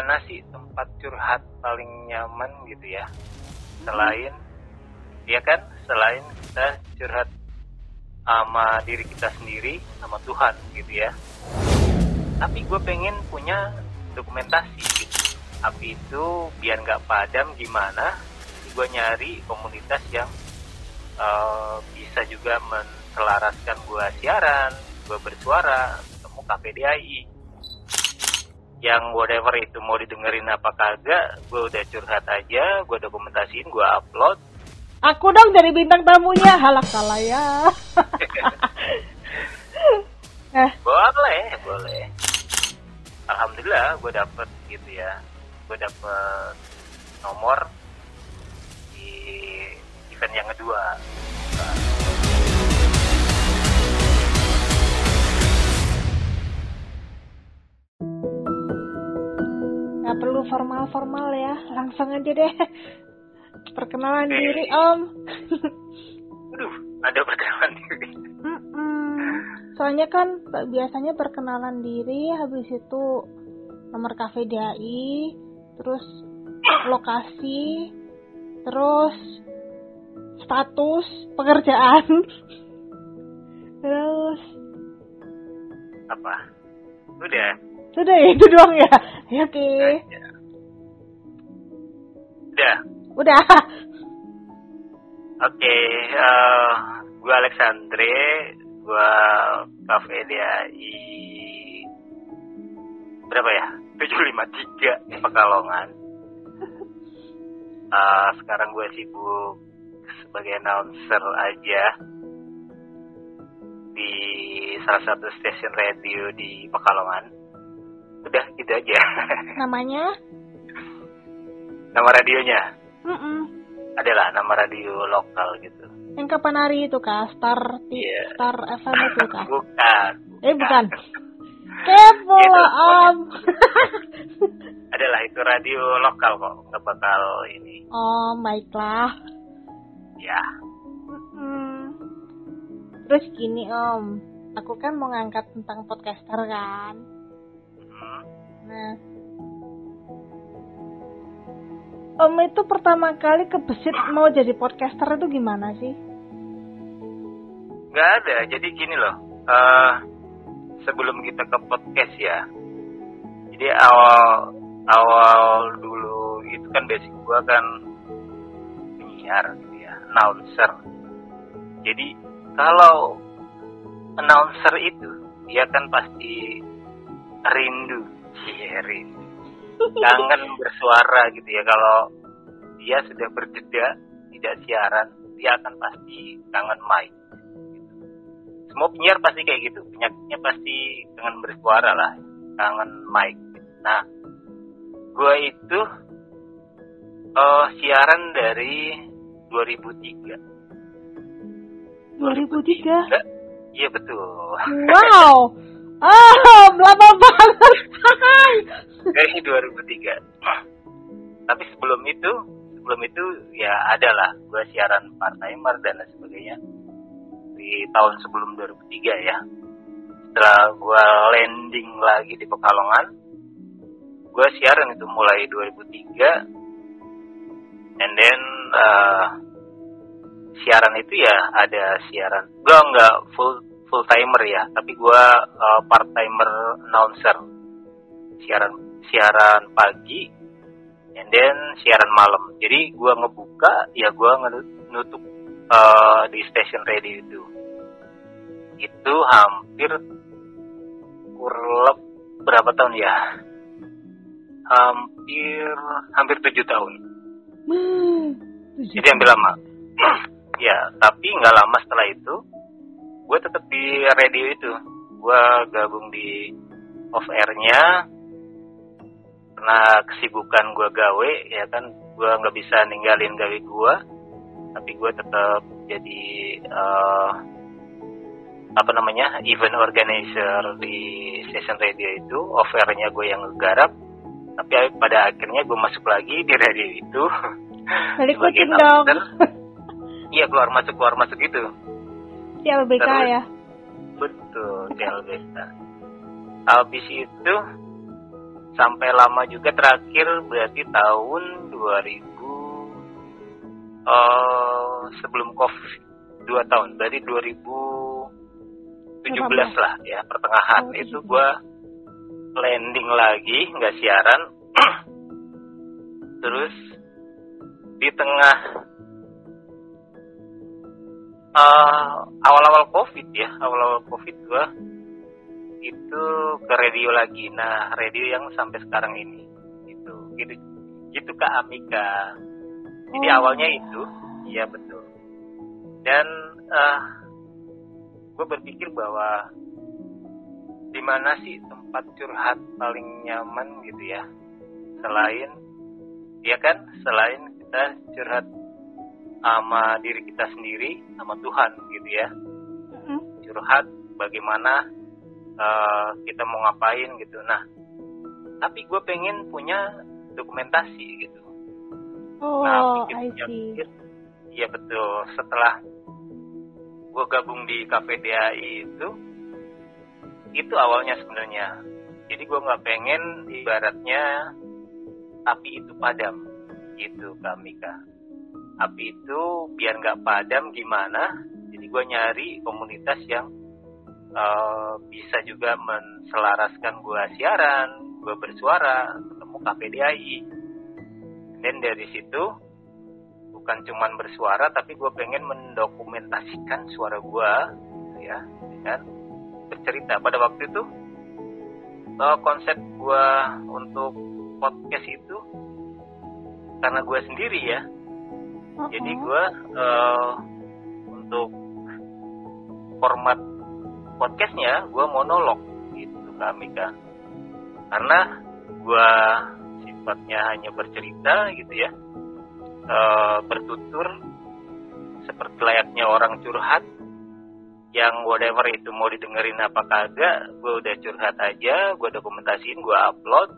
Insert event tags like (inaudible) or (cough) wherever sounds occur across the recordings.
mana sih tempat curhat paling nyaman gitu ya? Selain ya kan? Selain kita curhat sama diri kita sendiri sama Tuhan gitu ya. Tapi gue pengen punya dokumentasi gitu. api itu biar nggak padam gimana? Gue nyari komunitas yang uh, bisa juga menselaraskan gue siaran gue bersuara ketemu KPDI yang whatever itu mau didengerin apa kagak gue udah curhat aja gue dokumentasiin gue upload. Aku dong dari bintang tamunya halak salah ya (laughs) eh. boleh boleh. Alhamdulillah gue dapet gitu ya. Gue dapet nomor di event yang kedua nggak perlu formal-formal ya. Langsung aja deh. Perkenalan okay. diri om. Aduh ada perkenalan diri. Mm -mm. soalnya kan biasanya perkenalan diri habis itu nomor kafe DAI terus lokasi terus status pekerjaan. (laughs) Terus apa? Udah sudah ya, itu doang ya. Ya oke. Okay. Udah. Udah. Oke, okay, uh, eh, gue Alexandre, gue Cafe DAI berapa ya? 753 Pekalongan. Uh, (laughs) sekarang gue sibuk sebagai announcer aja di salah satu stasiun radio di Pekalongan udah gitu aja. (laughs) Namanya? Nama radionya? Mm -mm. adalah nama radio lokal gitu. Yang kapan hari itu kak? Star yeah. Star FM itu kak? (laughs) Bukan. Eh bukan. Kepo gitu, om. (laughs) adalah itu radio lokal kok. Nggak bakal ini. Oh baiklah. Ya mm -mm. terus gini om. Aku kan mau ngangkat tentang podcaster kan Nah, Om itu pertama kali kebesit mau jadi podcaster itu gimana sih? Gak ada, jadi gini loh. Uh, sebelum kita ke podcast ya, jadi awal awal dulu itu kan basic gua kan penyiar gitu ya, announcer. Jadi kalau announcer itu dia kan pasti rindu. Iya rindu. Kangen bersuara gitu ya. Kalau dia sudah berjeda tidak siaran dia akan pasti kangen mic semua penyiar pasti kayak gitu. Penyakitnya pasti kangen bersuara lah. Kangen mic nah gue itu uh, siaran dari 2003 2003 iya betul. Wow (laughs) Oh, lama banget. Dari 2003. Tapi sebelum itu, sebelum itu ya ada lah gue siaran part timer dan sebagainya di tahun sebelum 2003 ya. Setelah gue landing lagi di Pekalongan, gue siaran itu mulai 2003 and then uh, siaran itu ya ada siaran gue nggak full full timer ya, tapi gue uh, part timer announcer siaran siaran pagi, and then siaran malam. Jadi gue ngebuka, ya gue nutup uh, di station radio itu. Itu hampir kurlep berapa tahun ya? Hampir hampir tujuh tahun. Hmm, Jadi hampir lama. (clears throat) ya, tapi nggak lama setelah itu gue tetap di radio itu. Gue gabung di off airnya. Karena kesibukan gue gawe ya kan gue nggak bisa ninggalin gawe gue tapi gue tetap jadi uh, apa namanya event organizer di station radio itu. Off airnya gue yang garap. Tapi pada akhirnya gue masuk lagi di radio itu. Balik dong. iya keluar masuk keluar masuk gitu CLBK Terus, ya? Betul CLBK habis itu sampai lama juga terakhir berarti tahun 2000 uh, sebelum covid dua tahun. Berarti 2017 lah ya pertengahan. Oh, itu gue landing lagi nggak siaran. (clears throat) Terus di tengah uh, awal-awal covid ya awal-awal covid gue itu ke radio lagi. Nah radio yang sampai sekarang ini itu gitu gitu kak Amika. Jadi oh. awalnya itu iya betul. Dan uh, gue berpikir bahwa di mana sih tempat curhat paling nyaman gitu ya? Selain ya kan? Selain kita curhat sama diri kita sendiri sama Tuhan gitu ya. Curhat bagaimana uh, kita mau ngapain gitu. Nah tapi gue pengen punya dokumentasi gitu. Oh nah, I see. iya betul. Setelah gue gabung di KPDAI itu itu awalnya sebenarnya. Jadi gue nggak pengen ibaratnya api itu padam gitu kami kak api itu biar nggak padam gimana jadi gue nyari komunitas yang uh, bisa juga menselaraskan gue siaran gue bersuara ketemu KPDAI dan dari situ bukan cuman bersuara tapi gue pengen mendokumentasikan suara gue ya kan? Bercerita. Pada waktu itu uh, konsep gue untuk podcast itu karena gue sendiri ya jadi gue uh, untuk format podcastnya gue monolog gitu kak Mika karena gue sifatnya hanya bercerita gitu ya. Uh, bertutur seperti layaknya orang curhat yang whatever itu mau didengerin apa kagak gue udah curhat aja gue dokumentasiin gue upload.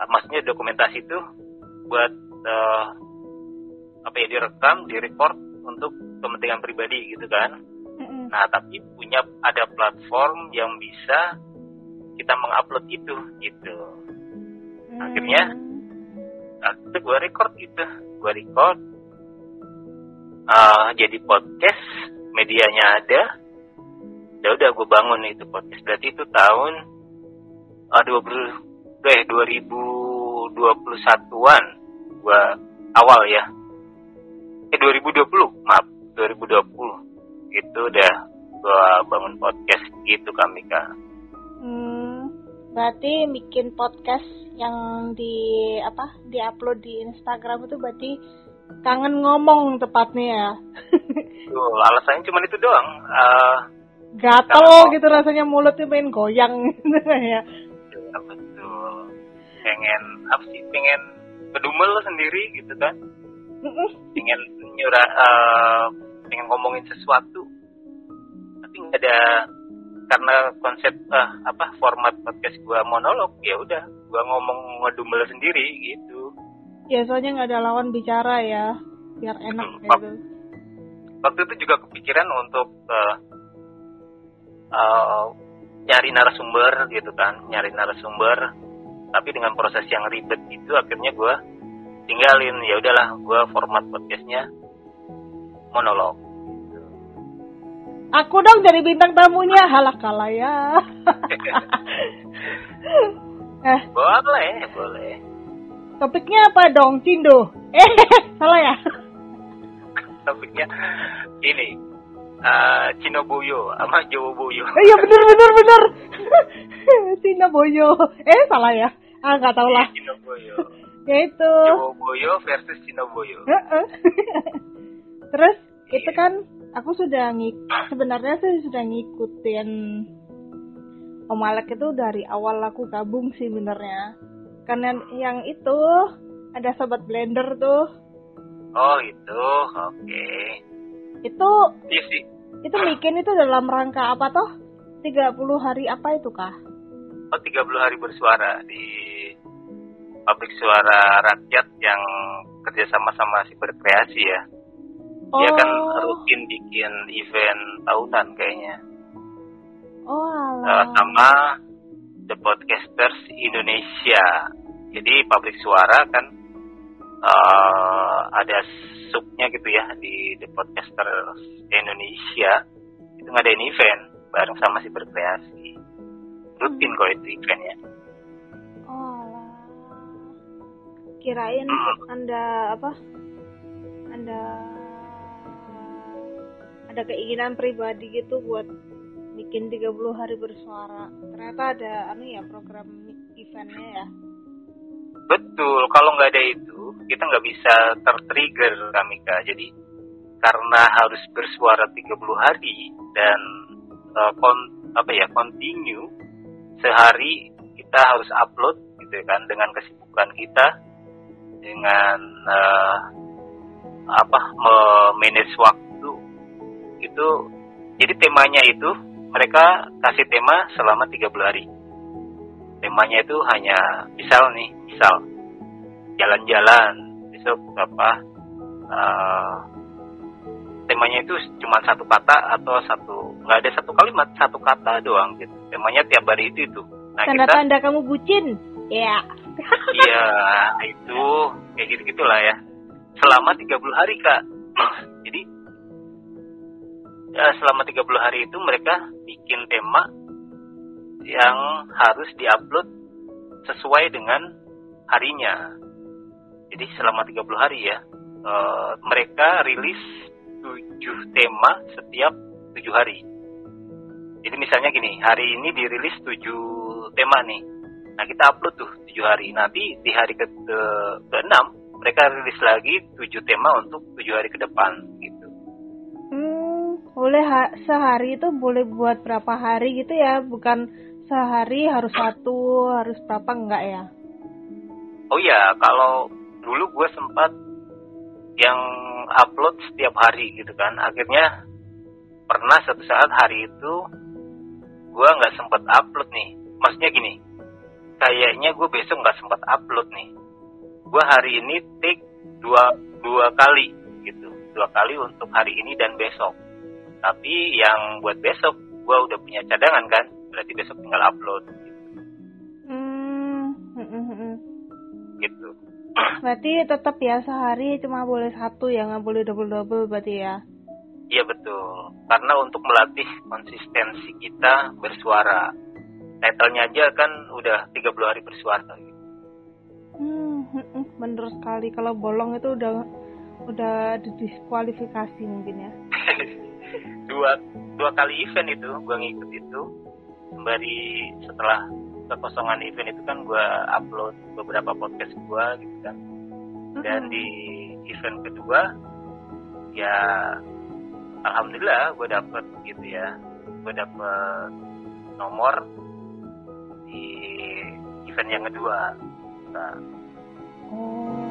Uh, maksudnya dokumentasi itu buat uh, apa ya direkam direcord untuk kepentingan pribadi gitu kan. Mm-hmm. nah tapi punya ada platform yang bisa kita mengupload itu gitu. Mm. akhirnya nah, itu gue record gitu. Gue record. Uh, jadi podcast medianya ada. Ya udah gue bangun itu podcast. Berarti itu tahun uh, 20 eh 2021-an gue awal ya eh 2020 maaf 2020 itu udah gue bangun podcast gitu kami kak hmm, berarti bikin podcast yang di apa di upload di Instagram itu berarti kangen ngomong tepatnya ya. (laughs) Tuh, alasannya cuma itu doang. Uh, Gatel gitu rasanya mulutnya pengen goyang (laughs) ya. Ya betul. Pengen apa sih? Pengen kedumel sendiri gitu kan? Pengen nyurah, uh, pengen ngomongin sesuatu. Tapi nggak ada karena konsep uh, apa format podcast gua monolog ya udah gua ngomong ngedumel sendiri gitu Ya soalnya nggak ada lawan bicara ya, biar enak hmm, gitu. Waktu itu juga kepikiran untuk uh, uh, nyari narasumber gitu kan, nyari narasumber, tapi dengan proses yang ribet itu akhirnya gue tinggalin ya udahlah gue format podcastnya monolog. Aku dong jadi bintang tamunya, halah kalah ya. (laughs) eh. Boleh, boleh. Topiknya apa dong, Cindo? Eh, (laughs) salah ya? Topiknya ini, uh, Cino Boyo sama Jawa Boyo. Oh, iya bener bener bener. (laughs) Cino Boyo. Eh salah ya? Ah nggak tahu lah. Cino Boyo. Ya itu. Jawa Boyo versus Cino Boyo. (laughs) Terus yeah. itu kan aku sudah ngik sebenarnya sih sudah ngikutin Om Alek itu dari awal aku gabung sih benernya karena yang itu ada sobat blender tuh. Oh itu, oke. Okay. Itu. Iya sih. Itu bikin itu dalam rangka apa toh? 30 hari apa itu kah? Oh 30 hari bersuara di pabrik suara rakyat yang kerjasama sama si berkreasi ya. Oh. Dia kan oh. rutin bikin event tahunan kayaknya. Oh alah. Uh, sama The Podcasters Indonesia. Jadi pabrik suara kan uh, ada subnya gitu ya di The Podcasters Indonesia. Itu ngadain event bareng sama si berkreasi. Rutin kok itu eventnya. Kirain anda apa? Anda ada keinginan pribadi gitu buat bikin 30 hari bersuara. Ternyata ada anu ya program eventnya ya? Betul kalau nggak ada itu kita nggak bisa tertrigger Kamika. Jadi karena harus bersuara 30 hari dan uh, kon, apa ya continue sehari kita harus upload gitu kan dengan kesibukan kita dengan uh, apa manage waktu itu jadi temanya itu mereka kasih tema selama 30 hari. Temanya itu hanya misal nih, misal jalan-jalan, besok apa uh, temanya itu cuma satu kata atau satu nggak ada satu kalimat satu kata doang gitu. Temanya tiap hari itu itu. Nah, tanda-tanda kamu bucin? Ya iya itu kayak gitu gitulah ya selama 30 hari kak (clears throat) jadi ya, selama 30 hari itu mereka bikin tema yang harus diupload sesuai dengan harinya. Jadi selama 30 hari ya, e, mereka rilis 7 tema setiap 7 hari. Jadi misalnya gini, hari ini dirilis 7 tema nih. Nah kita upload tuh 7 hari. Nanti di hari ke, ke, ke 6 mereka rilis lagi 7 tema untuk 7 hari ke depan gitu. Hmm, boleh ha sehari itu boleh buat berapa hari gitu ya? Bukan sehari harus satu, harus berapa enggak ya? Oh ya, kalau dulu gue sempat yang upload setiap hari gitu kan. Akhirnya pernah satu saat hari itu gue nggak sempat upload nih. Maksudnya gini, kayaknya gue besok nggak sempat upload nih. Gue hari ini take dua dua kali gitu, dua kali untuk hari ini dan besok tapi yang buat besok gue udah punya cadangan kan berarti besok tinggal upload gitu, hmm. hmm, hmm, hmm. gitu. berarti tetap ya sehari cuma boleh satu ya nggak boleh double double berarti ya iya betul karena untuk melatih konsistensi kita bersuara titlenya aja kan udah 30 hari bersuara. Gitu. hmm, bener sekali. Kalau bolong itu udah udah didiskualifikasi mungkin ya. (laughs) Dua dua kali event itu gue ngikut itu. Sembari setelah kekosongan event itu kan gue upload beberapa podcast gue gitu kan. Dan di event kedua ya alhamdulillah gue dapet gitu ya. Gue dapet nomor di event yang kedua nah. oh